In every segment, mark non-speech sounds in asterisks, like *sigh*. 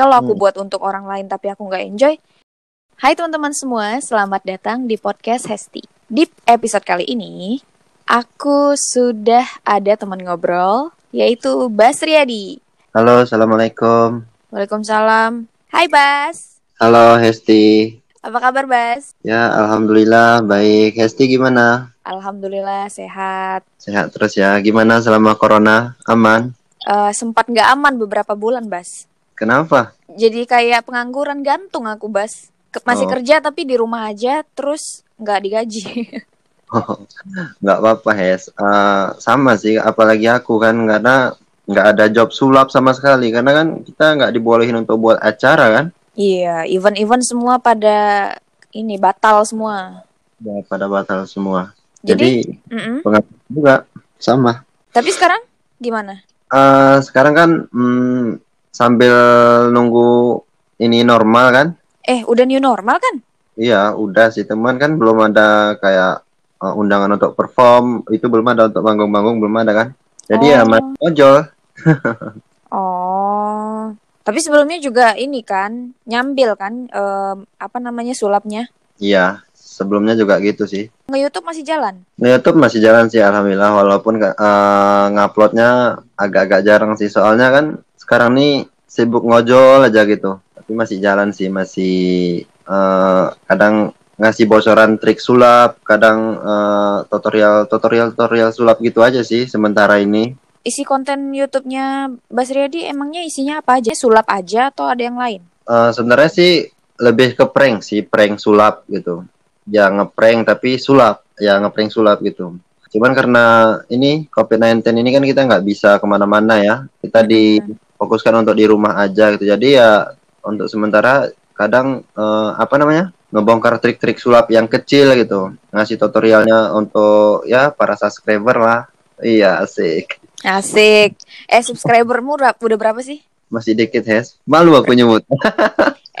Kalau aku Hmm. buat untuk orang lain tapi aku nggak enjoy. Hai teman-teman semua, selamat datang di podcast Hesti. Di episode kali ini, aku sudah ada teman ngobrol, yaitu Bas Riyadi. Halo, assalamualaikum. Waalaikumsalam. Hai Bas, Halo Hesti. apa kabar Bas? Ya, alhamdulillah baik. Hesti gimana? Alhamdulillah sehat. Sehat terus ya. Gimana selama corona? Aman? Eh, sempat nggak aman beberapa bulan Bas. Kenapa? Jadi kayak pengangguran gantung aku Bas. Ke- masih Oh. kerja tapi di rumah aja, terus nggak digaji. *laughs* Nggak apa-apa Hes. Eh, sama sih, apalagi aku kan karena nggak ada job sulap sama sekali. Karena kan kita nggak dibolehin untuk buat acara kan. Iya, event-event semua pada ini batal semua. Ya, pada batal semua. Jadi, Jadi, mm-mm. pengangguran juga sama. tapi sekarang gimana? Eh, sekarang kan hmm, sambil nunggu ini normal kan. Eh, udah new normal kan? Iya, udah sih teman kan belum ada kayak uh, undangan untuk perform itu belum ada untuk manggung-manggung belum ada kan. Jadi ya Oh. masih ojol. *laughs* Oh, tapi sebelumnya juga ini kan nyambil kan em, apa namanya sulapnya? Iya, sebelumnya juga gitu sih. Nge-YouTube masih jalan. Nah, YouTube masih jalan sih alhamdulillah walaupun uh, nguploadnya agak-agak jarang sih soalnya kan sekarang nih sibuk ngojol aja gitu. Tapi masih jalan sih, masih uh, kadang ngasih bocoran trik sulap, kadang uh, tutorial tutorial tutorial sulap gitu aja sih sementara ini. Isi konten YouTube-nya Bas Riyadi emangnya isinya apa aja? Sulap aja atau ada yang lain? Eh, sebenarnya sih lebih ke prank sih, prank sulap gitu. Ya ngeprank tapi sulap, ya ngeprank sulap gitu. Cuman karena ini COVID-19 ini kan kita nggak bisa ke mana-mana ya. Kita difokuskan untuk di rumah aja gitu. Jadi ya untuk sementara kadang eh, apa namanya ngebongkar trik-trik sulap yang kecil gitu. Ngasih tutorialnya untuk ya para subscriber lah. Iya asik. Asik. Eh, subscribermu udah berapa sih? Masih dikit Hes. Malu aku nyebut. *laughs*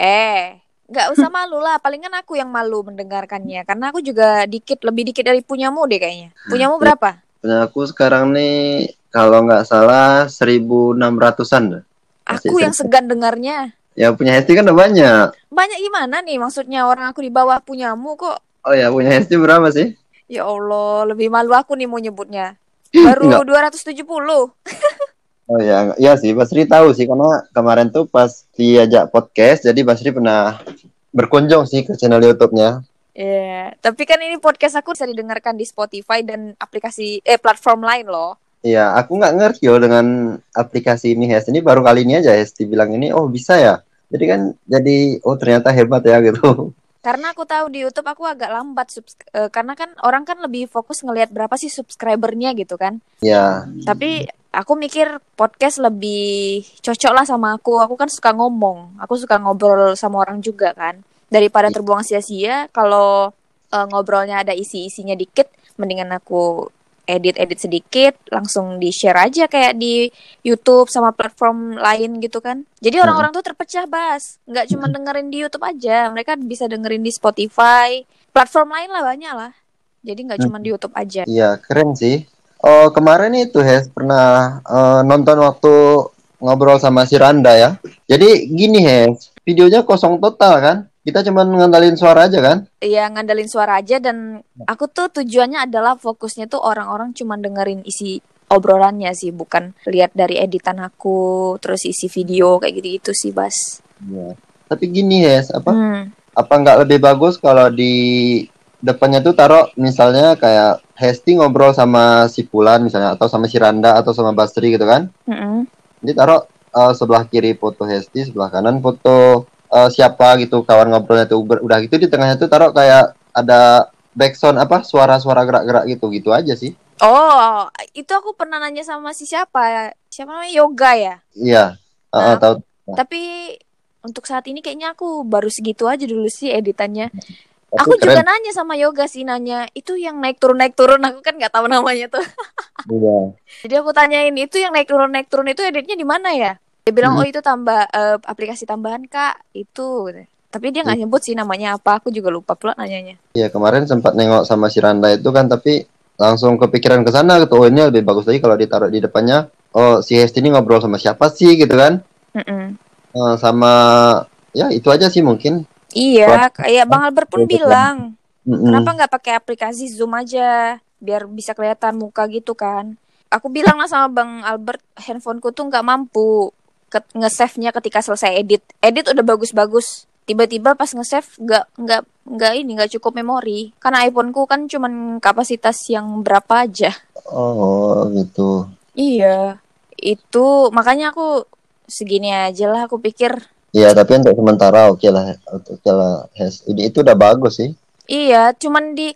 Eh, nggak usah *laughs* malu lah. Palingan aku yang malu mendengarkannya. Karena aku juga dikit, lebih dikit dari punyamu deh kayaknya. Punyamu berapa? Punya aku sekarang nih kalau nggak salah 1600-an. Masih Aku yang segan dengarnya. Ya punya Hesti kan udah banyak. Banyak gimana nih? Maksudnya orang aku di bawah punyamu kok. Oh ya punya Hesti berapa sih? Ya Allah, lebih malu aku nih mau nyebutnya. *laughs* Baru Nggak. 270. *laughs* Oh ya, iya sih Basri tahu sih karena kemarin tuh pas diajak podcast jadi Basri pernah berkunjung sih ke channel YouTube-nya. Iya, tapi kan ini podcast aku bisa didengarkan di Spotify dan aplikasi eh platform lain loh. Iya, aku nggak ngerti yo dengan aplikasi ini Hes. Ini baru kali ini aja Hesti bilang ini oh bisa ya. Jadi kan jadi oh ternyata hebat ya gitu. Karena aku tahu di YouTube aku agak lambat eh, karena kan orang kan lebih fokus ngelihat berapa sih subscribernya gitu kan. Ya, Tapi aku mikir podcast lebih cocok lah sama aku. Aku kan suka ngomong, aku suka ngobrol sama orang juga kan. Daripada terbuang sia-sia, kalau eh, ngobrolnya ada isi-isinya dikit, mendingan aku edit-edit sedikit, langsung di-share aja kayak di YouTube sama platform lain gitu kan. Jadi orang-orang tuh terpecah, Bas. Nggak cuma dengerin di YouTube aja, mereka bisa dengerin di Spotify, platform lain lah banyak lah. Jadi nggak cuma di YouTube aja. Iya, keren sih. Oh, kemarin itu Hes pernah eh, nonton waktu ngobrol sama si Randa ya. Jadi gini Hes, videonya kosong total kan? Kita cuma ngandalin suara aja kan? ya ngandelin suara aja dan aku tuh tujuannya adalah fokusnya tuh orang-orang cuma dengerin isi obrolannya sih bukan lihat dari editan aku terus isi video kayak gitu-gitu sih Bas. Iya. Tapi gini Hes, apa Hmm. apa nggak lebih bagus kalau di depannya tuh taruh misalnya kayak Hesti ngobrol sama si Pulan misalnya atau sama si Randa atau sama Basri gitu kan? Mm-mm. Jadi taruh eh, sebelah kiri foto Hesti, sebelah kanan foto eh, siapa gitu kawan ngobrolnya tuh udah gitu di tengahnya tuh taruh kayak ada backsound apa suara-suara gerak-gerak gitu gitu aja sih. Oh, itu aku pernah nanya sama si siapa? Siapa namanya Yoga ya? Iya. Nah, eh, tahu. Tapi untuk saat ini kayaknya aku baru segitu aja dulu sih editannya. Tapi Aku juga nanya sama Yoga sih nanya, itu yang naik turun naik turun aku kan nggak tahu namanya tuh. *laughs* Iya. Jadi aku tanyain itu yang naik turun naik turun itu editnya di mana ya? Dia bilang Hmm. oh itu tambah eh, aplikasi tambahan kak itu. Tapi dia nggak nyebut sih namanya apa. Aku juga lupa pula nanyanya. Iya kemarin sempat nengok sama si Randa itu kan tapi langsung kepikiran ke sana gitu. Oh ini lebih bagus lagi kalau ditaruh di depannya. Oh si Hesti ini ngobrol sama siapa sih gitu kan? Mm-mm. Eh, sama ya itu aja sih mungkin. Iya, kayak Bang Albert pun bilang, Mm-mm. kenapa nggak pakai aplikasi Zoom aja, biar bisa kelihatan muka gitu kan? Aku bilang lah sama Bang Albert, handphoneku tuh nggak mampu ke nge-save-nya ketika selesai edit. Edit udah bagus-bagus, tiba-tiba pas nge-save nggak nggak nggak ini nggak cukup memori. Karena iPhoneku kan cuman kapasitas yang berapa aja. Oh gitu. Iya, itu makanya aku segini aja lah. Aku pikir Iya tapi untuk sementara oke lah, oke lah. Hes. Ini itu udah bagus sih. Iya, cuman di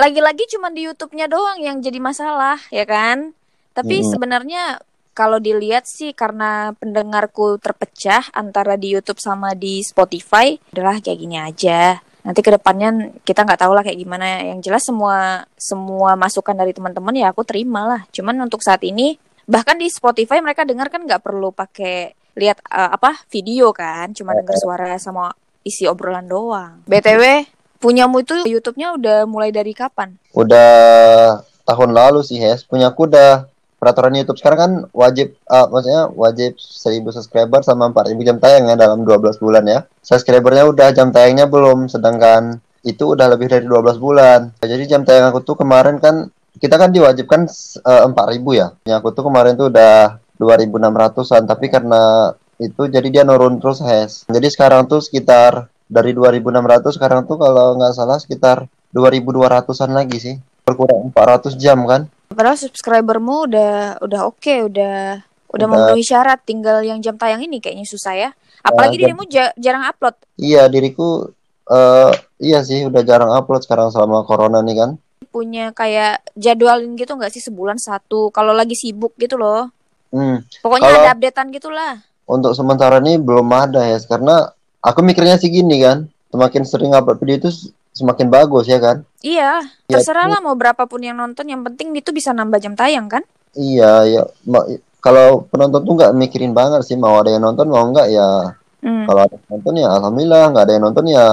lagi-lagi cuman di YouTube-nya doang yang jadi masalah, ya kan? Tapi Mm-mm. sebenarnya kalau dilihat sih karena pendengarku terpecah antara di YouTube sama di Spotify, adalah kayak gini aja. Nanti ke depannya kita nggak tahu lah kayak gimana. Yang jelas semua semua masukan dari teman-teman ya aku terima lah. Cuman untuk saat ini bahkan di Spotify mereka dengar kan nggak perlu pakai lihat eh, apa video kan, cuma dengar suara sama isi obrolan doang. BTW, punyamu itu YouTube-nya udah mulai dari kapan? Udah tahun lalu sih Hes. Punya aku udah peraturan YouTube sekarang kan wajib ah, maksudnya wajib 1000 subscriber sama 4000 jam tayang ya dalam 12 bulan ya. Subscribernya udah jam tayangnya belum sedangkan itu udah lebih dari 12 bulan. Jadi jam tayang aku tuh kemarin kan kita kan diwajibkan eh, 4000 ya. Punya aku tuh kemarin tuh udah 2600-an tapi karena itu jadi dia nurun terus Hes. Jadi sekarang tuh sekitar dari 2600 sekarang tuh kalau nggak salah sekitar 2200-an lagi sih. Berkurang 400 jam kan. Padahal subscribermu udah udah oke, udah udah Udah. memenuhi syarat. Tinggal yang jam tayang ini kayaknya susah ya. Apalagi Ya, dirimu ja- jarang upload. Iya diriku eh iya sih udah jarang upload sekarang selama corona nih kan. Punya kayak jadwalin gitu nggak sih sebulan satu? Kalau lagi sibuk gitu loh. Hmm, Pokoknya Kalau- ada updatean gitulah. untuk sementara ini belum ada ya karena aku mikirnya sih gini kan. Semakin sering upload video itu semakin bagus ya kan. Iya, Ya, terserah lah mau berapapun yang nonton. Yang penting itu bisa nambah jam tayang kan? Iya ya ma- kalau penonton tuh nggak mikirin banget sih mau ada yang nonton mau nggak ya Hmm. kalau ada yang nonton ya alhamdulillah nggak ada yang nonton ya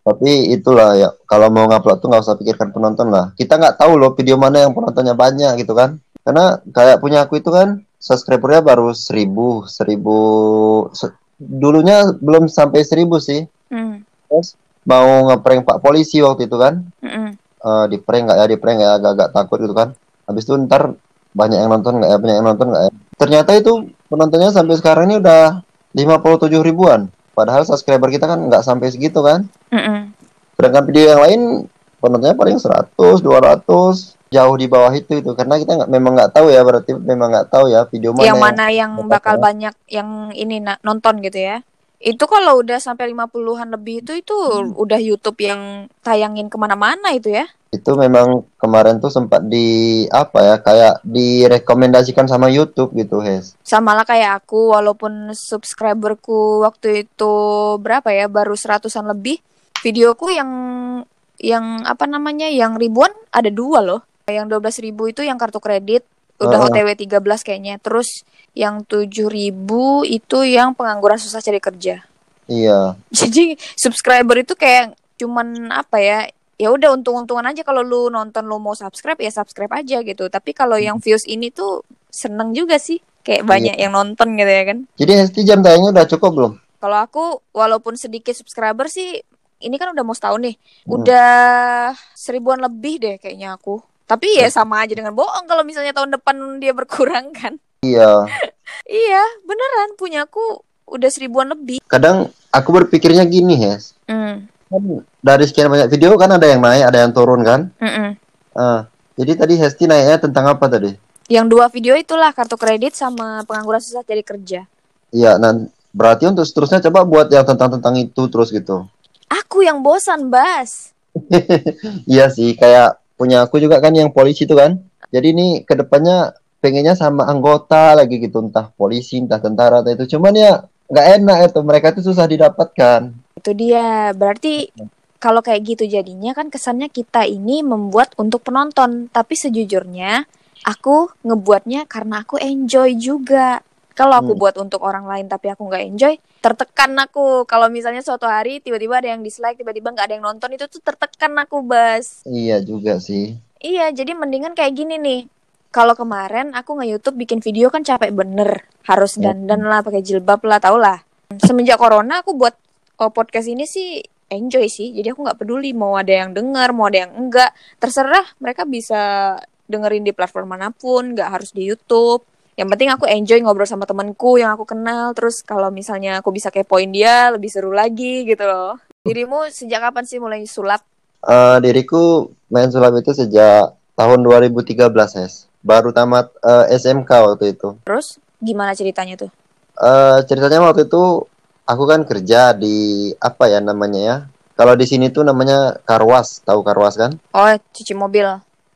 tapi itulah ya kalau mau ngupload tuh nggak usah pikirkan penonton lah kita nggak tahu loh video mana yang penontonnya banyak gitu kan karena kayak punya aku itu kan subscribernya baru seribu seribu se- dulunya belum sampai seribu sih. Hmm. terus mau ngeprank pak polisi waktu itu kan. Mm-mm. Eh di prank nggak ya di prank ya agak-agak takut gitu kan. Habis itu ntar banyak yang nonton nggak ya banyak yang nonton nggak ya. Ternyata itu penontonnya sampai sekarang ini udah 57 ribuan. Padahal subscriber kita kan nggak sampai segitu kan. Mm-mm. sedangkan video yang lain penontonnya paling 100 200 jauh di bawah itu itu karena kita nggak memang nggak tahu ya berarti memang nggak tahu ya video mana yang mana yang bakal- bakal banyak yang ini na- nonton gitu ya. Itu kalau udah sampai 50-an lebih itu itu udah YouTube yang tayangin ke mana-mana itu ya. itu memang kemarin tuh sempat di apa ya kayak direkomendasikan sama YouTube gitu Hes Sama lah kayak aku walaupun subscriberku waktu itu berapa ya baru seratusan lebih. Videoku yang yang apa namanya yang ribuan ada dua loh. Yang 12.000 ribu itu yang kartu kredit udah Ah. OTW 13 kayaknya. Terus yang 7.000 ribu itu yang pengangguran susah cari kerja. iya *laughs* Jadi subscriber itu kayak cuman apa ya? Ya udah untung-untungan aja kalau lu nonton lu mau subscribe ya subscribe aja gitu. Tapi kalau yang views ini tuh seneng juga sih. Kayak banyak yang nonton gitu ya kan. jadi Hesti jam tayangnya udah cukup belum Kalau aku walaupun sedikit subscriber sih ini kan udah mau setahun nih. Hmm. Udah seribuan lebih deh kayaknya aku. Tapi ya sama aja dengan bohong kalau misalnya tahun depan dia berkurang kan. iya *laughs* Iya, beneran punya aku udah seribuan lebih. kadang aku berpikirnya gini Hes Hmm. kan dari sekian banyak video kan ada yang naik ada yang turun kan mm-mm. Ah, jadi tadi Hesti naiknya tentang apa tadi Yang dua video itulah kartu kredit sama pengangguran susah cari kerja. iya nah berarti untuk seterusnya coba buat yang tentang tentang itu terus gitu Aku yang bosan, Bas. *laughs* iya sih kayak punya aku juga kan yang polisi itu kan. Jadi ini ke depannya pengennya sama anggota lagi gitu entah polisi entah tentara atau itu. Cuman ya nggak enak itu mereka itu susah didapatkan. Itu dia. Berarti kalau kayak gitu jadinya kan kesannya kita ini membuat untuk penonton, tapi sejujurnya aku ngebuatnya karena aku enjoy juga. Kalau aku Hmm. buat untuk orang lain tapi aku nggak enjoy, tertekan aku. Kalau misalnya suatu hari tiba-tiba ada yang dislike, tiba-tiba nggak ada yang nonton, itu tuh tertekan aku, Bas. iya juga sih Iya, jadi mendingan kayak gini nih. Kalau kemarin aku nge-YouTube bikin video kan capek bener. Harus dandan lah, pakai jilbab lah, tau lah. Semenjak corona aku buat uh, podcast ini sih enjoy sih. Jadi aku nggak peduli mau ada yang denger, mau ada yang enggak. Terserah mereka bisa dengerin di platform mana pun, nggak harus di YouTube. Yang penting aku enjoy ngobrol sama temanku yang aku kenal. Terus kalau misalnya aku bisa kepoin dia, lebih seru lagi gitu loh. Dirimu sejak kapan sih mulai sulap? Eh, diriku main sulap itu sejak tahun 2013 es. Baru tamat eh, SMK waktu itu. Terus gimana ceritanya tuh? Eh, ceritanya waktu itu aku kan kerja di apa ya namanya ya? Kalau di sini tuh namanya karwas, tahu karwas kan? Oh, cuci mobil.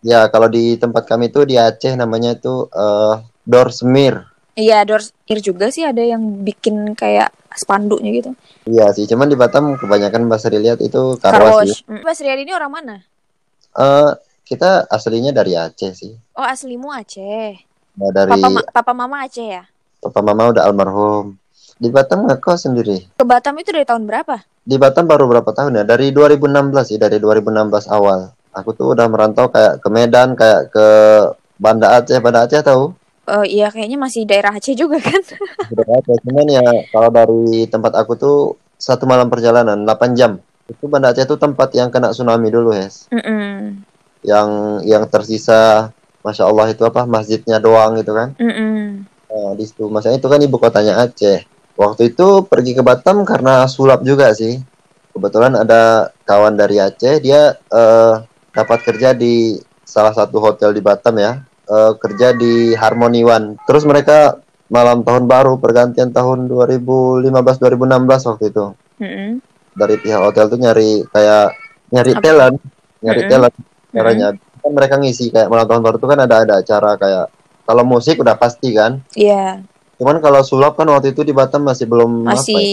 Ya, kalau di tempat kami tuh di Aceh namanya itu eh Dorsmir. Iya, Dorsir juga sih ada yang bikin kayak spanduknya gitu. Iya sih, cuman di Batam kebanyakan bahasa dilihat itu karwas sih. Riyadi ini orang mana? Eh, kita aslinya dari Aceh sih. Oh, aslimu Aceh. Nah, dari Papa, ma- papa mama Aceh ya? papa mama udah almarhum. Di Batam ngekos sendiri. Ke Batam itu dari tahun berapa? Di Batam baru berapa tahun ya? Dari 2016 sih, dari 2016 awal. Aku tuh udah merantau kayak ke Medan, kayak ke Banda Aceh, Banda Aceh tahu? Oh iya, kayaknya masih daerah Aceh juga kan? Udah Aceh. Cuman ya kalau dari tempat aku tuh satu malam perjalanan 8 jam. Itu Banda Aceh tuh tempat yang kena tsunami dulu, Hes. Mm-mm. Yang yang tersisa Masya Allah itu apa masjidnya doang gitu kan? Mm-mm. Nah, di situ masanya itu kan ibu kotanya Aceh. Waktu itu pergi ke Batam karena sulap juga sih. Kebetulan ada kawan dari Aceh, dia eh, dapat kerja di salah satu hotel di Batam ya. Eh, kerja di Harmony One. Terus mereka malam tahun baru pergantian tahun 2015-2016 waktu itu. Mm-mm. Dari pihak hotel tuh nyari kayak nyari Apa? talent, nyari Mm-mm. talent caranya. Kan mereka ngisi kayak malam tahun baru tuh kan ada ada acara kayak kalau musik udah pasti kan. Iya, Cuman kalau sulap kan waktu itu di Batam masih belum apa ya, masih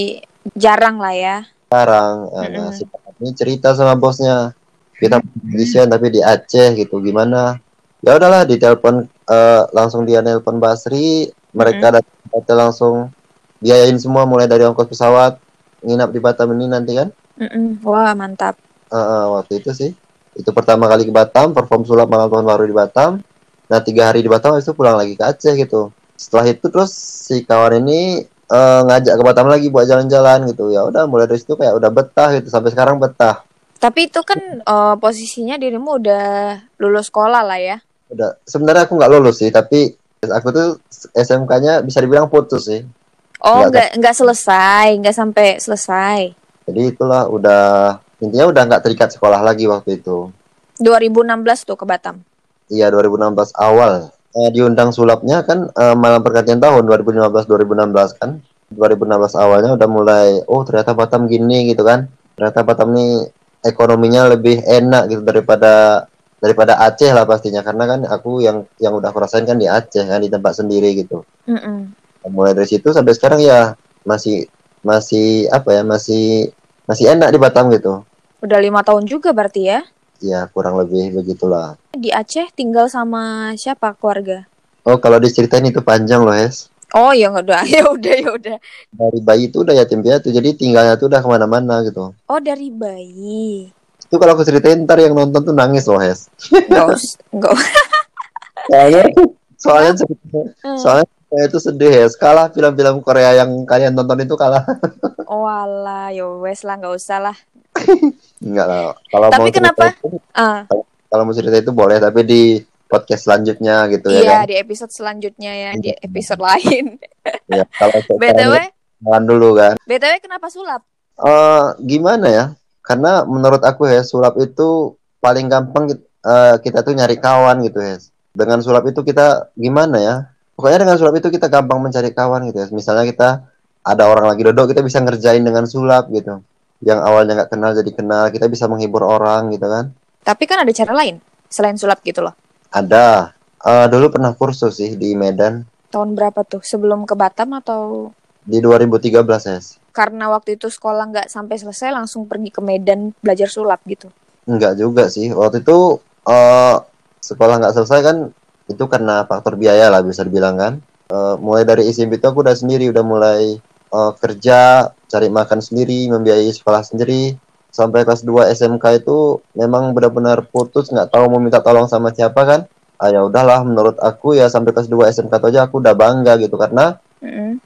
jarang lah ya. jarang. Nah, Mm-mm. si Batam ini cerita sama bosnya. Kita musician tapi di Aceh gitu gimana? Ya udahlah ditelepon eh, langsung dia nelpon Basri, mereka datang ke hotel langsung biayain semua mulai dari ongkos pesawat nginap di Batam ini nanti kan. Mm-mm. Wah, mantap. Eh, eh, waktu itu sih. Itu pertama kali ke Batam, perform sulap malam tahun baru di Batam. Nah, tiga hari di Batam habis itu pulang lagi ke Aceh gitu. Setelah itu terus si kawan ini eh, ngajak ke Batam lagi buat jalan-jalan gitu. Ya udah mulai dari situ kayak udah betah gitu sampai sekarang betah. Tapi itu kan eh, posisinya dirimu udah lulus sekolah lah ya. Udah sebenarnya aku nggak lulus sih, tapi aku tuh SMK-nya bisa dibilang putus sih. Oh, Nggak, nggak selesai, nggak sampai selesai. Jadi itulah udah intinya udah nggak terikat sekolah lagi waktu itu. 2016 tuh ke Batam. Iya 2016 awal Eh, diundang sulapnya kan eh, malam pergantian tahun 2015-2016 kan 2016 awalnya udah mulai oh ternyata Batam gini gitu kan ternyata Batam nih ekonominya lebih enak gitu daripada daripada Aceh lah pastinya karena kan aku yang yang udah aku rasain kan di Aceh kan di tempat sendiri gitu Mm-mm. mulai dari situ sampai sekarang ya masih masih apa ya masih masih enak di Batam gitu Udah lima tahun juga berarti ya. ya kurang lebih begitulah Di Aceh tinggal sama siapa keluarga? oh kalau diceritain itu panjang loh Hes Oh ya udah, *laughs* ya udah ya udah. dari bayi itu udah yatim piatu jadi tinggalnya tuh udah ke mana-mana gitu Oh dari bayi. Itu kalau aku ceritain ntar yang nonton tuh nangis loh Hes. Nggak us- nggak. us- soalnya soalnya Hmm. soalnya itu sedih Hes. Kalah film-film Korea yang kalian tonton itu kalah. *laughs* Oh alah, ya wes lah nggak usah lah. enggak lah. Kalau Tapi mau kenapa? itu, Ah, kalau mau cerita itu boleh tapi di podcast selanjutnya gitu ya iya kan. di episode selanjutnya ya, di episode lain. ya kalau *laughs* BTW, jalan dulu kan. BTW kenapa sulap? Eh gimana ya karena menurut aku ya sulap itu paling gampang eh, kita tuh nyari kawan gitu ya dengan sulap itu kita gimana ya? Pokoknya dengan sulap itu kita gampang mencari kawan gitu ya misalnya kita ada orang lagi duduk kita bisa ngerjain dengan sulap gitu. Yang awalnya nggak kenal jadi kenal kita bisa menghibur orang gitu kan. Tapi kan ada cara lain selain sulap gitu loh. ada. Eh, dulu pernah kursus sih di Medan. Tahun berapa tuh? Sebelum ke Batam atau? Di 2013 ya karena waktu itu sekolah nggak sampai selesai langsung pergi ke Medan belajar sulap gitu? Enggak juga sih. Waktu itu eh sekolah nggak selesai kan itu karena faktor biaya lah bisa dibilang kan. Eh, mulai dari SMP itu aku udah sendiri, udah mulai eh, kerja, cari makan sendiri, membiayai sekolah sendiri. Sampai kelas 2 SMK itu memang benar-benar putus, nggak tahu mau minta tolong sama siapa kan. Ah, ya udahlah, menurut aku ya sampai kelas 2 SMK itu aja aku udah bangga gitu karena Mm-mm.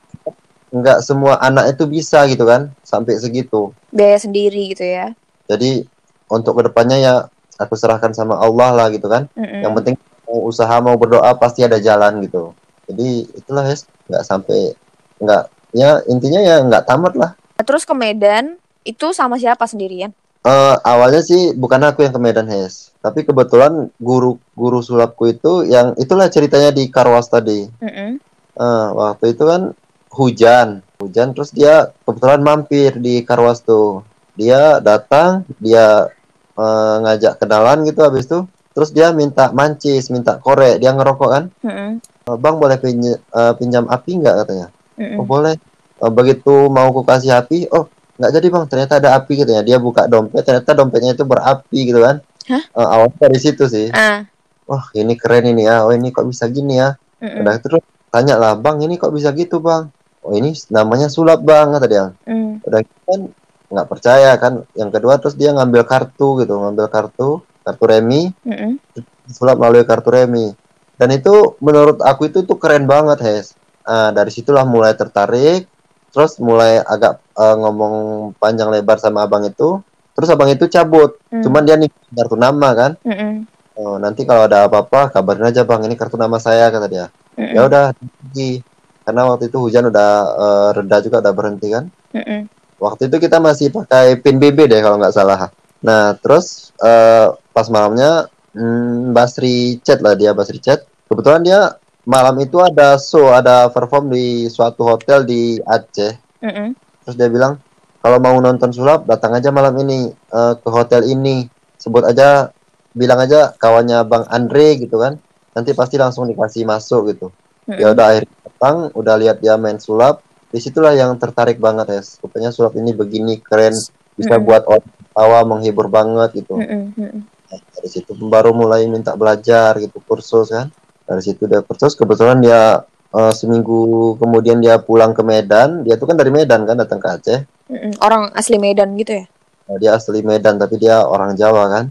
Nggak semua anak itu bisa gitu kan sampai segitu. biaya sendiri gitu ya Jadi untuk ke depannya ya aku serahkan sama Allah lah gitu kan. Mm-mm. Yang penting mau usaha mau berdoa pasti ada jalan gitu. Jadi itulah ya nggak sampai nggak ya intinya ya nggak tamat lah. Nah, terus ke Medan itu sama siapa sendirian Eh, awalnya sih bukan aku yang ke Medan Hes, tapi kebetulan guru guru sulapku itu yang itulah ceritanya di Karwas tadi. Mm-mm. Eh, waktu itu kan hujan, hujan terus dia kebetulan mampir di Karwas tuh. Dia datang, dia eh, ngajak kenalan gitu habis itu, terus dia minta mancis, minta korek, dia ngerokok kan. Mm-mm. "Eh, Bang boleh pinj- eh, pinjam api nggak katanya? Mm-mm. Oh boleh. Eh, begitu mau ku kasih api, oh nggak jadi bang, ternyata ada api gitu ya. Dia buka dompet, ternyata dompetnya itu berapi gitu kan. Hah? Eh, awalnya dari situ sih. ah Wah ini keren ini ya. Oh ini kok bisa gini ya. Mm-mm. Udah terus tanya lah bang, ini kok bisa gitu bang? Oh ini namanya sulap bang kata dia. Mm. Udah gitu kan nggak percaya kan. Yang kedua terus dia ngambil kartu gitu, ngambil kartu, kartu remi, Mm-mm. sulap melalui kartu remi. Dan itu menurut aku itu tuh keren banget, Hes. Ah, dari situlah mulai tertarik, terus mulai agak eh, ngomong panjang lebar sama abang itu. Terus abang itu cabut, Mm. cuman dia nih kartu nama kan. Mm-mm. Oh, nanti kalau ada apa-apa kabarin aja bang, ini kartu nama saya kata dia. Mm-mm. Ya udah pergi. Karena waktu itu hujan udah eh, reda juga udah berhenti kan. Mm-mm. Waktu itu kita masih pakai pin BB deh kalau nggak salah. Nah terus eh, pas malamnya hmm, Basri chat lah dia Basri chat. Kebetulan dia malam itu ada show, ada perform di suatu hotel di Aceh. Mm-mm. Terus dia bilang kalau mau nonton sulap datang aja malam ini eh, ke hotel ini. Sebut aja, bilang aja kawannya Bang Andre gitu kan. Nanti pasti langsung dikasih masuk gitu. Mm-mm. Ya udah akhirnya datang, udah lihat dia main sulap. Di situlah yang tertarik banget ya. Rupanya sulap ini begini keren, bisa Mm-mm. buat orang tawa, menghibur banget gitu. Mm-mm. Mm-mm. Nah, dari situ baru mulai minta belajar gitu kursus kan. Dari situ dia kursus. Kebetulan dia eh, seminggu kemudian dia pulang ke Medan. Dia tuh kan dari Medan kan datang ke Aceh. Mm-mm. orang asli Medan gitu ya Nah, dia asli Medan tapi dia orang Jawa kan.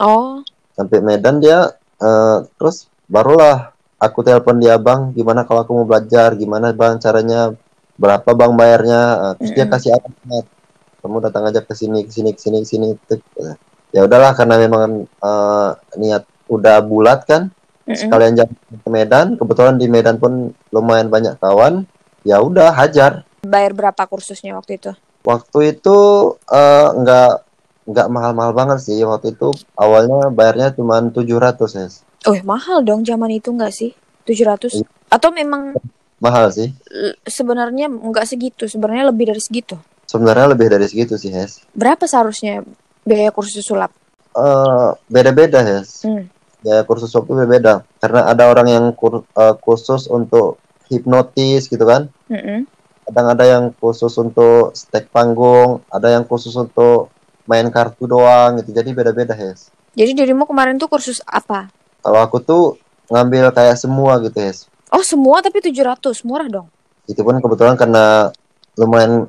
oh Sampai Medan dia eh, terus barulah aku telepon dia bang, gimana kalau aku mau belajar, gimana bang caranya, berapa bang bayarnya, Eh, terus dia Mm-mm. kasih alamat, kamu datang aja ke sini, ke sini, ke sini, ke sini. Tek. Ya udahlah karena memang eh, niat udah bulat kan, Mm-mm. sekalian jalan ke Medan, kebetulan di Medan pun lumayan banyak kawan, ya udah hajar. bayar berapa kursusnya waktu itu Waktu itu eh, nggak nggak mahal-mahal banget sih, waktu itu awalnya bayarnya cuma 700 ya, oh mahal dong zaman itu nggak sih 700 atau memang mahal sih. sebenarnya nggak segitu sebenarnya lebih dari segitu Sebenarnya lebih dari segitu sih, Hes. berapa seharusnya biaya kursus sulap Eh, beda-beda, Hes. Hmm. Ya, kursus waktu beda-beda. Karena ada orang yang kur- eh, khusus untuk hipnotis gitu kan. Mm-mm. Kadang ada yang khusus untuk stek panggung, ada yang khusus untuk main kartu doang gitu. Jadi beda-beda, Hes. jadi dirimu kemarin tuh kursus apa Kalau aku tuh ngambil kayak semua gitu, Hes. oh semua tapi 700 murah dong Itu pun kebetulan karena lumayan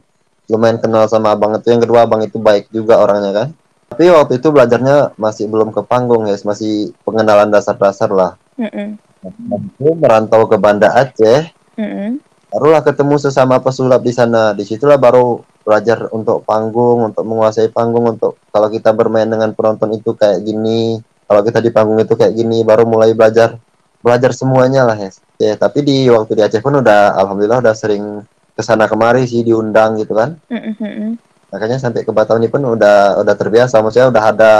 lumayan kenal sama abang itu. Yang kedua, abang itu baik juga orangnya kan. Tapi waktu itu belajarnya masih belum ke panggung, Hes. Masih pengenalan dasar-dasar lah. Mm-mm. Aku merantau ke Banda Aceh, Mm-mm. barulah ketemu sesama pesulap di sana. Di situlah baru belajar untuk panggung, untuk menguasai panggung, untuk kalau kita bermain dengan penonton itu kayak gini, kalau kita di panggung itu kayak gini, baru mulai belajar belajar semuanya lah ya. Ya, tapi di waktu di Aceh pun udah alhamdulillah udah sering ke sana kemari sih diundang gitu kan. Makanya sampai ke Batam ini pun udah udah terbiasa, maksudnya udah ada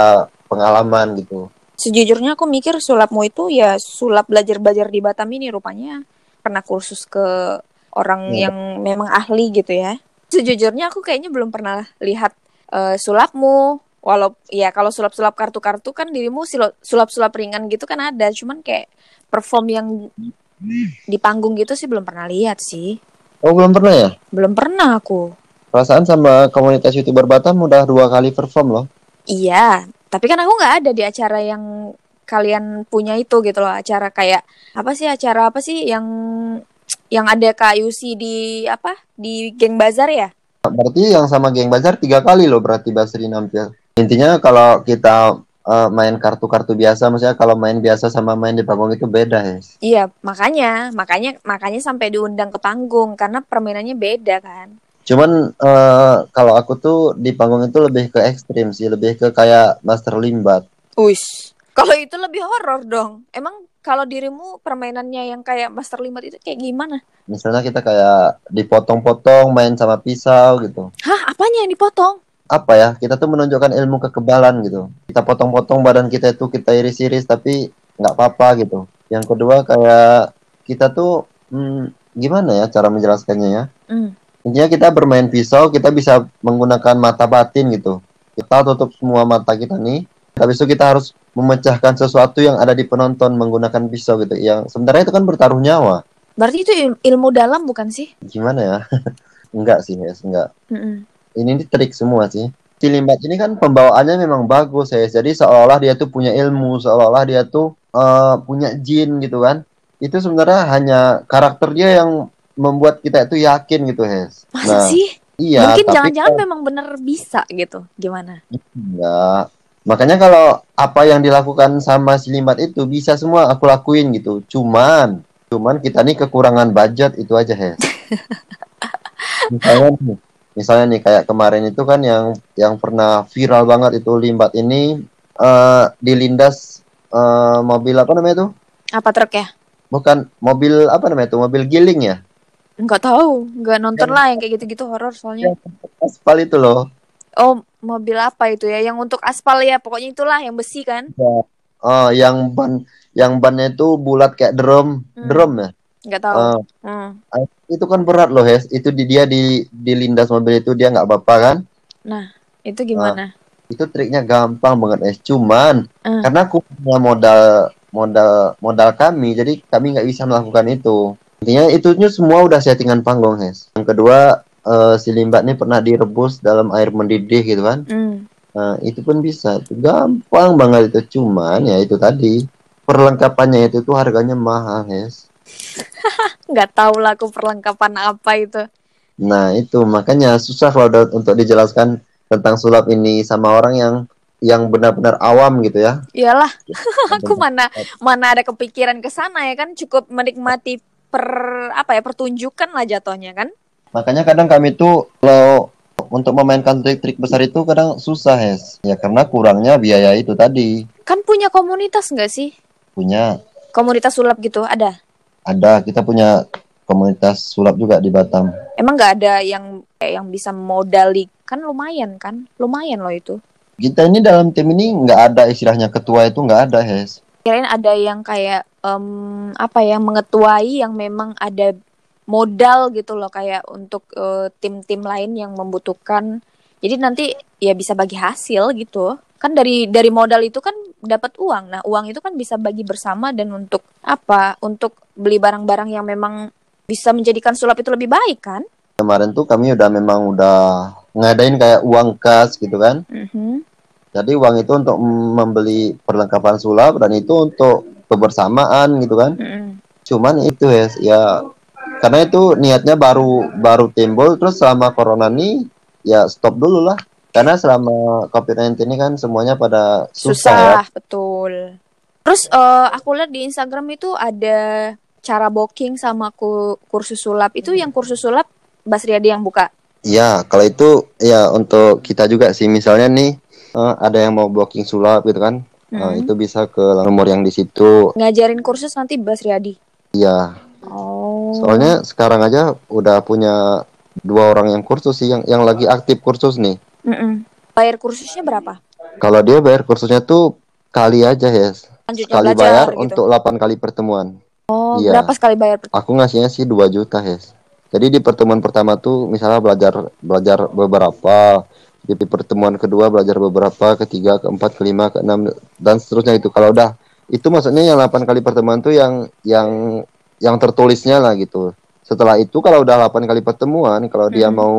pengalaman gitu. Sejujurnya aku mikir sulapmu itu ya sulap belajar-belajar di Batam ini rupanya pernah kursus ke orang Iya. yang memang ahli gitu ya. Sejujurnya aku kayaknya belum pernah lihat eh, sulapmu. Walau ya kalau sulap-sulap kartu-kartu kan dirimu sulap-sulap ringan gitu kan ada, cuman kayak perform yang di panggung gitu sih belum pernah lihat sih. Oh belum pernah ya? Belum pernah aku. Perasaan sama komunitas youtuber Batam udah dua kali perform loh. Iya, tapi kan aku nggak ada di acara yang kalian punya itu gitu loh. Acara kayak apa sih acara apa sih yang yang ada KUC di apa di geng bazar ya? Berarti yang sama geng Bazar tiga kali loh berarti Basri nampil. Intinya kalau kita eh, main kartu-kartu biasa maksudnya kalau main biasa sama main di panggung itu beda ya Iya, makanya, makanya, makanya sampai diundang ke panggung karena permainannya beda kan. cuman eh, kalau aku tuh di panggung itu lebih ke ekstrim sih lebih ke kayak master limbat Uish. Kalau itu lebih horor dong. Emang kalau dirimu permainannya yang kayak Master Limbat itu kayak gimana? misalnya kita kayak dipotong-potong main sama pisau gitu Hah, apanya yang dipotong? Apa ya kita tuh menunjukkan ilmu kekebalan gitu. Kita potong-potong badan kita itu kita iris-iris tapi nggak apa-apa gitu. Yang kedua kayak kita tuh hmm, gimana ya cara menjelaskannya ya? Hmm. intinya kita bermain pisau kita bisa menggunakan mata batin gitu. Kita tutup semua mata kita nih. Habis itu kita harus memecahkan sesuatu yang ada di penonton menggunakan pisau gitu. Yang sebenarnya itu kan bertaruh nyawa. Berarti itu il- ilmu dalam bukan sih? gimana ya? *laughs* Enggak sih ya enggak. Mm-mm. ini ini trik semua sih. Si Limbat ini kan pembawaannya memang bagus ya. Jadi seolah-olah dia tuh punya ilmu, seolah-olah dia tuh eh, punya jin gitu kan. Itu sebenarnya hanya karakter dia yang membuat kita itu yakin gitu, Hes. Masa sih? iya, Mungkin tapi jangan-jangan kalau memang bener bisa gitu. Gimana? enggak. Makanya kalau apa yang dilakukan sama si Limbat itu bisa semua aku lakuin gitu. Cuman cuman kita nih kekurangan budget itu aja, Hes. *laughs* misalnya misalnya nih kayak kemarin itu kan yang yang pernah viral banget itu limbat ini eh dilindas eh, mobil apa namanya tuh Apa truk ya? bukan mobil apa namanya tuh mobil giling ya Enggak tahu, enggak nonton Yang- lah yang kayak gitu-gitu horor soalnya. aspal itu loh Oh, mobil apa itu ya? Yang untuk aspal ya, pokoknya itulah yang besi kan? oh yang ban yang bannya itu bulat kayak drum Hmm. drum ya Enggak tahu. Eh, Hmm. itu kan berat loh Hes itu di dia di dilindas mobil itu dia nggak apa-apa kan Itu gimana? itu triknya gampang banget Hes cuman Hmm. karena aku punya modal modal modal kami jadi kami nggak bisa melakukan itu intinya itunya semua udah settingan panggung Hes yang kedua eh, si limbat ini pernah direbus dalam air mendidih gitu kan Hmm. nah, itu pun bisa itu gampang banget itu cuman ya itu tadi perlengkapannya itu tuh harganya mahal Hes *laughs* Enggak tahu lah aku perlengkapan apa itu. nah itu makanya susah kalau udah- untuk dijelaskan tentang sulap ini sama orang yang yang benar-benar awam gitu ya Iyalah, *laughs* aku mana mana ada kepikiran ke sana ya kan cukup menikmati per apa ya pertunjukan lah jatuhnya kan. Makanya kadang kami tuh kalau untuk memainkan trik-trik besar itu kadang susah, Hes. Ya karena kurangnya biaya itu tadi. Kan punya komunitas nggak sih? Punya Komunitas sulap gitu ada. Ada kita punya komunitas sulap juga di Batam. Emang nggak ada yang kayak yang bisa modali kan lumayan kan? Lumayan loh itu. Kita ini dalam tim ini nggak ada istilahnya ketua itu nggak ada, Hes. Kirain ada yang kayak em, apa ya mengetuai yang memang ada modal gitu loh kayak untuk eh, tim-tim lain yang membutuhkan. Jadi nanti ya bisa bagi hasil gitu. Kan dari dari modal itu kan dapat uang. Nah, uang itu kan bisa bagi bersama dan untuk apa? Untuk beli barang-barang yang memang bisa menjadikan sulap itu lebih baik kan? Kemarin tuh kami udah memang udah ngadain kayak uang kas gitu kan. Mhm. Jadi uang itu untuk membeli perlengkapan sulap dan itu untuk kebersamaan gitu kan. Mhm. Cuman itu Hes, ya karena itu niatnya baru baru timbul terus selama corona nih ya stop dulu lah karena selama covid-19 ini kan semuanya pada susah, ya Susah, betul. Terus eh, aku lihat di Instagram itu ada cara booking sama ku- kursus sulap. Itu yang kursus sulap Bas Riyadi yang buka. ya kalau itu ya untuk kita juga sih misalnya nih eh, ada yang mau blocking sulap gitu kan eh, Hmm. itu bisa ke nomor yang di situ Ngajarin kursus nanti Bas Riyadi. ya Oh. soalnya sekarang aja udah punya dua orang yang kursus sih yang yang lagi aktif kursus nih Mm-mm. Bayar kursusnya berapa? kalau dia bayar kursusnya tuh kali aja ya Lanjutnya sekali belajar bayar gitu. untuk 8 kali pertemuan. Oh, iya. berapa sekali bayar? Aku ngasihnya sih 2 juta, Hes. Jadi di pertemuan pertama tuh misalnya belajar belajar beberapa, di pertemuan kedua belajar beberapa, ketiga, keempat, kelima, keenam dan seterusnya itu. Kalau udah itu maksudnya yang 8 kali pertemuan tuh yang yang yang tertulisnya lah gitu. Setelah itu kalau udah 8 kali pertemuan, kalau dia Mhm. mau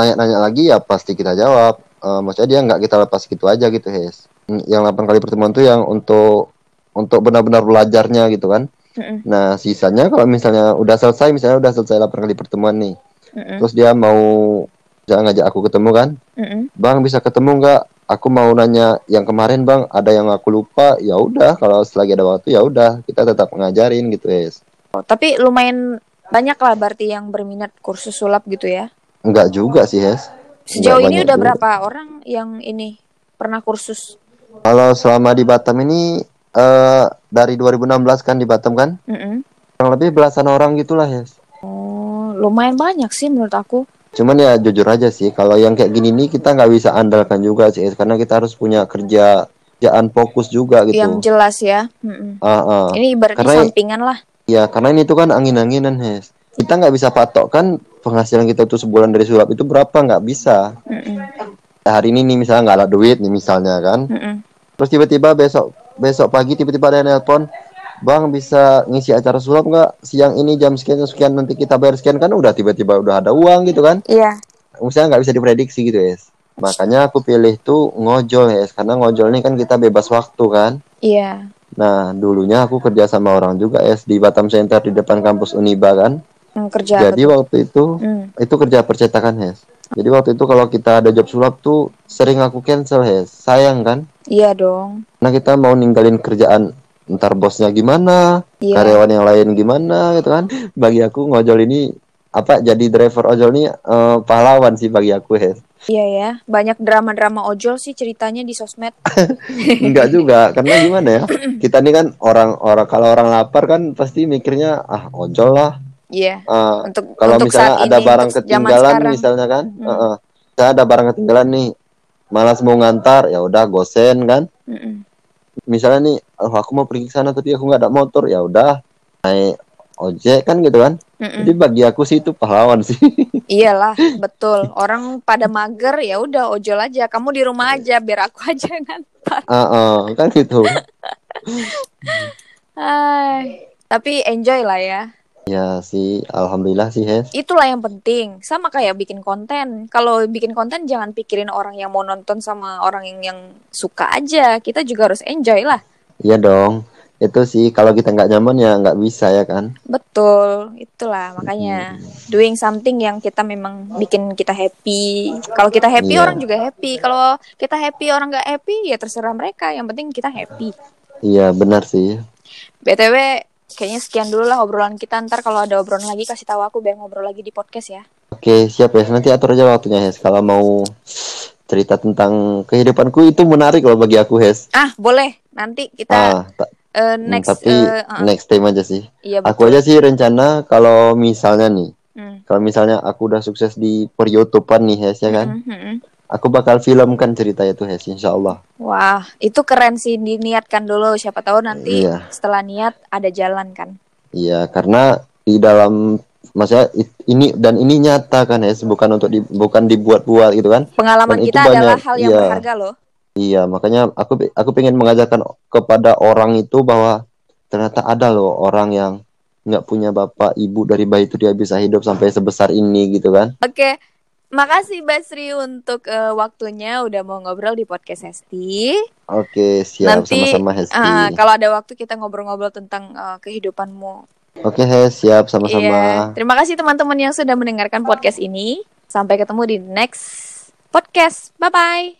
nanya-nanya lagi ya pasti kita jawab. Eh, maksudnya dia nggak kita lepas gitu aja gitu, Hes. Mm, Yang 8 kali pertemuan tuh yang untuk untuk benar-benar belajarnya gitu kan. Mm-mm. Nah, sisanya kalau misalnya udah selesai, misalnya udah selesai 8 kali pertemuan nih. Mm-mm. Terus dia mau jangan ngajak aku ketemu kan? Mm-mm. Bang bisa ketemu nggak? aku mau nanya yang kemarin bang ada yang aku lupa ya udah kalau selagi ada waktu ya udah kita tetap ngajarin gitu es Oh, tapi lumayan banyak lah berarti yang berminat kursus sulap gitu ya. Enggak juga sih es Sejauh Enggak ini udah juga. berapa orang yang ini pernah kursus? kalau selama di Batam ini eh dari 2016 kan di Batam kan Mm-mm. kurang lebih belasan orang gitulah ya Oh, lumayan banyak sih menurut aku. cuman ya jujur aja sih kalau yang kayak gini nih kita nggak bisa andalkan juga sih karena kita harus punya kerja kerjaan fokus juga gitu Yang jelas ya. Mm-mm. Ah, ah. Ini berarti Karena- sampingan lah. Ya, karena ini tuh kan angin-anginan, Hes. Kita nggak bisa patok kan penghasilan kita tuh sebulan dari sulap itu berapa nggak bisa. Mm-mm. Hari ini nih misalnya nggak ada duit nih misalnya kan. Mm-mm. Terus tiba-tiba besok besok pagi tiba-tiba ada yang nelpon, Bang bisa ngisi acara sulap nggak siang ini jam sekian sekian nanti kita bayar sekian kan udah tiba-tiba udah ada uang gitu kan. Iya. Misalnya nggak bisa diprediksi gitu, Hes. Makanya aku pilih tuh ngojol, Hes. Karena ngojol ini kan kita bebas waktu kan. Iya. Nah, dulunya aku kerja sama orang juga, es di Batam Center di depan kampus Uniba kan. Kerja Jadi betul. waktu itu Hmm. itu kerja percetakan Hes. Jadi waktu itu kalau kita ada job sulap tuh sering aku cancel Hes. Sayang kan? Iya dong. Nah kita mau ninggalin kerjaan ntar bosnya gimana, Iya. karyawan yang lain gimana gitu kan. *laughs* Bagi aku ngojol ini apa jadi driver ojol ini eh, pahlawan sih bagi aku Hes. Iya ya. Banyak drama-drama ojol sih ceritanya di sosmed. *laughs* Enggak juga karena gimana ya? *clears throat* Kita ini kan orang-orang kalau orang lapar kan pasti mikirnya ah ojol lah. Iya. Eh, Untuk kalau untuk misalnya saat ada ini, barang ketinggalan misalnya kan Hmm. heeh. Misalnya ada barang ketinggalan nih malas mau ngantar ya udah gosen kan Mm-mm. misalnya nih oh, aku mau pergi ke sana tapi aku nggak ada motor ya udah naik ojek kan gitu kan Mm-mm. jadi bagi aku sih itu pahlawan sih *laughs* Iyalah, betul. Orang pada mager ya udah ojol aja. Kamu di rumah aja biar aku *laughs* aja ngantar. Heeh, kan gitu *laughs* Hai. Tapi enjoy lah ya. Ya sih alhamdulillah sih Hes Itulah yang penting. Sama kayak bikin konten. Kalau bikin konten jangan pikirin orang yang mau nonton sama orang yang yang suka aja. Kita juga harus enjoy lah. iya dong itu sih kalau kita nggak nyaman ya nggak bisa ya kan Betul, itulah makanya doing something yang kita memang bikin kita happy. Kalau kita happy Iya. orang juga happy. Kalau kita happy orang nggak happy ya terserah mereka. Yang penting kita happy. iya benar sih btw kayaknya sekian dulu lah obrolan kita. Ntar kalau ada obrolan lagi kasih tahu aku biar ngobrol lagi di podcast ya. oke siap ya nanti atur aja waktunya Hes kalau mau cerita tentang kehidupanku itu menarik loh bagi aku Hes Ah boleh. Nanti kita ah ta- Hmm, next. tapi eh, uh-uh. next time aja sih. Iya Aku betul. aja sih rencana kalau misalnya nih, Hmm. kalau misalnya aku udah sukses di per YouTubean nih Hes ya kan, Mm, mm, mm. Aku bakal filmkan cerita itu Hes Insya Allah. Wah, itu keren sih diniatkan dulu. Siapa tahu nanti Iya. setelah niat ada jalan kan. Iya karena di dalam maksudnya ini dan ini nyata kan Hes, bukan untuk di, bukan dibuat-buat gitu kan. Pengalaman Dan kita adalah banyak, hal yang iya. berharga loh. Iya makanya aku aku pengen mengajarkan kepada orang itu bahwa ternyata ada loh orang yang nggak punya bapak ibu dari bayi itu dia bisa hidup sampai sebesar ini gitu kan. Oke, makasih Basri untuk eh, waktunya udah mau ngobrol di podcast Hesti. Oke, siap Nanti, sama-sama Hesti. Ah, kalau ada waktu kita ngobrol-ngobrol tentang eh, kehidupanmu. Oke, Hes, siap sama-sama. Iya. Terima kasih teman-teman yang sudah mendengarkan podcast ini. Sampai ketemu di next podcast. Bye bye.